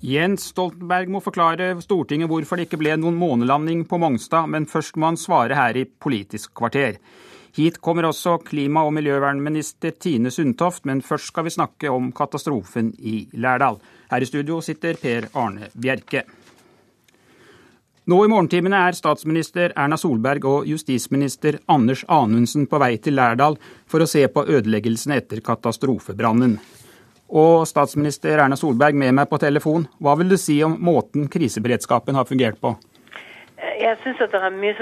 Jens Stoltenberg må forklare Stortinget hvorfor det ikke ble noen månelanding på Mongstad, men først må han svare her i Politisk kvarter. Hit kommer også klima- og miljøvernminister Tine Sundtoft, men først skal vi snakke om katastrofen i Lærdal. Her i studio sitter Per Arne Bjerke. Nå i morgentimene er statsminister Erna Solberg og justisminister Anders Anundsen på vei til Lærdal for å se på ødeleggelsene etter katastrofebrannen og statsminister Erna Solberg med meg på telefon. Hva vil du si om måten kriseberedskapen har fungert på? Jeg syns det er mye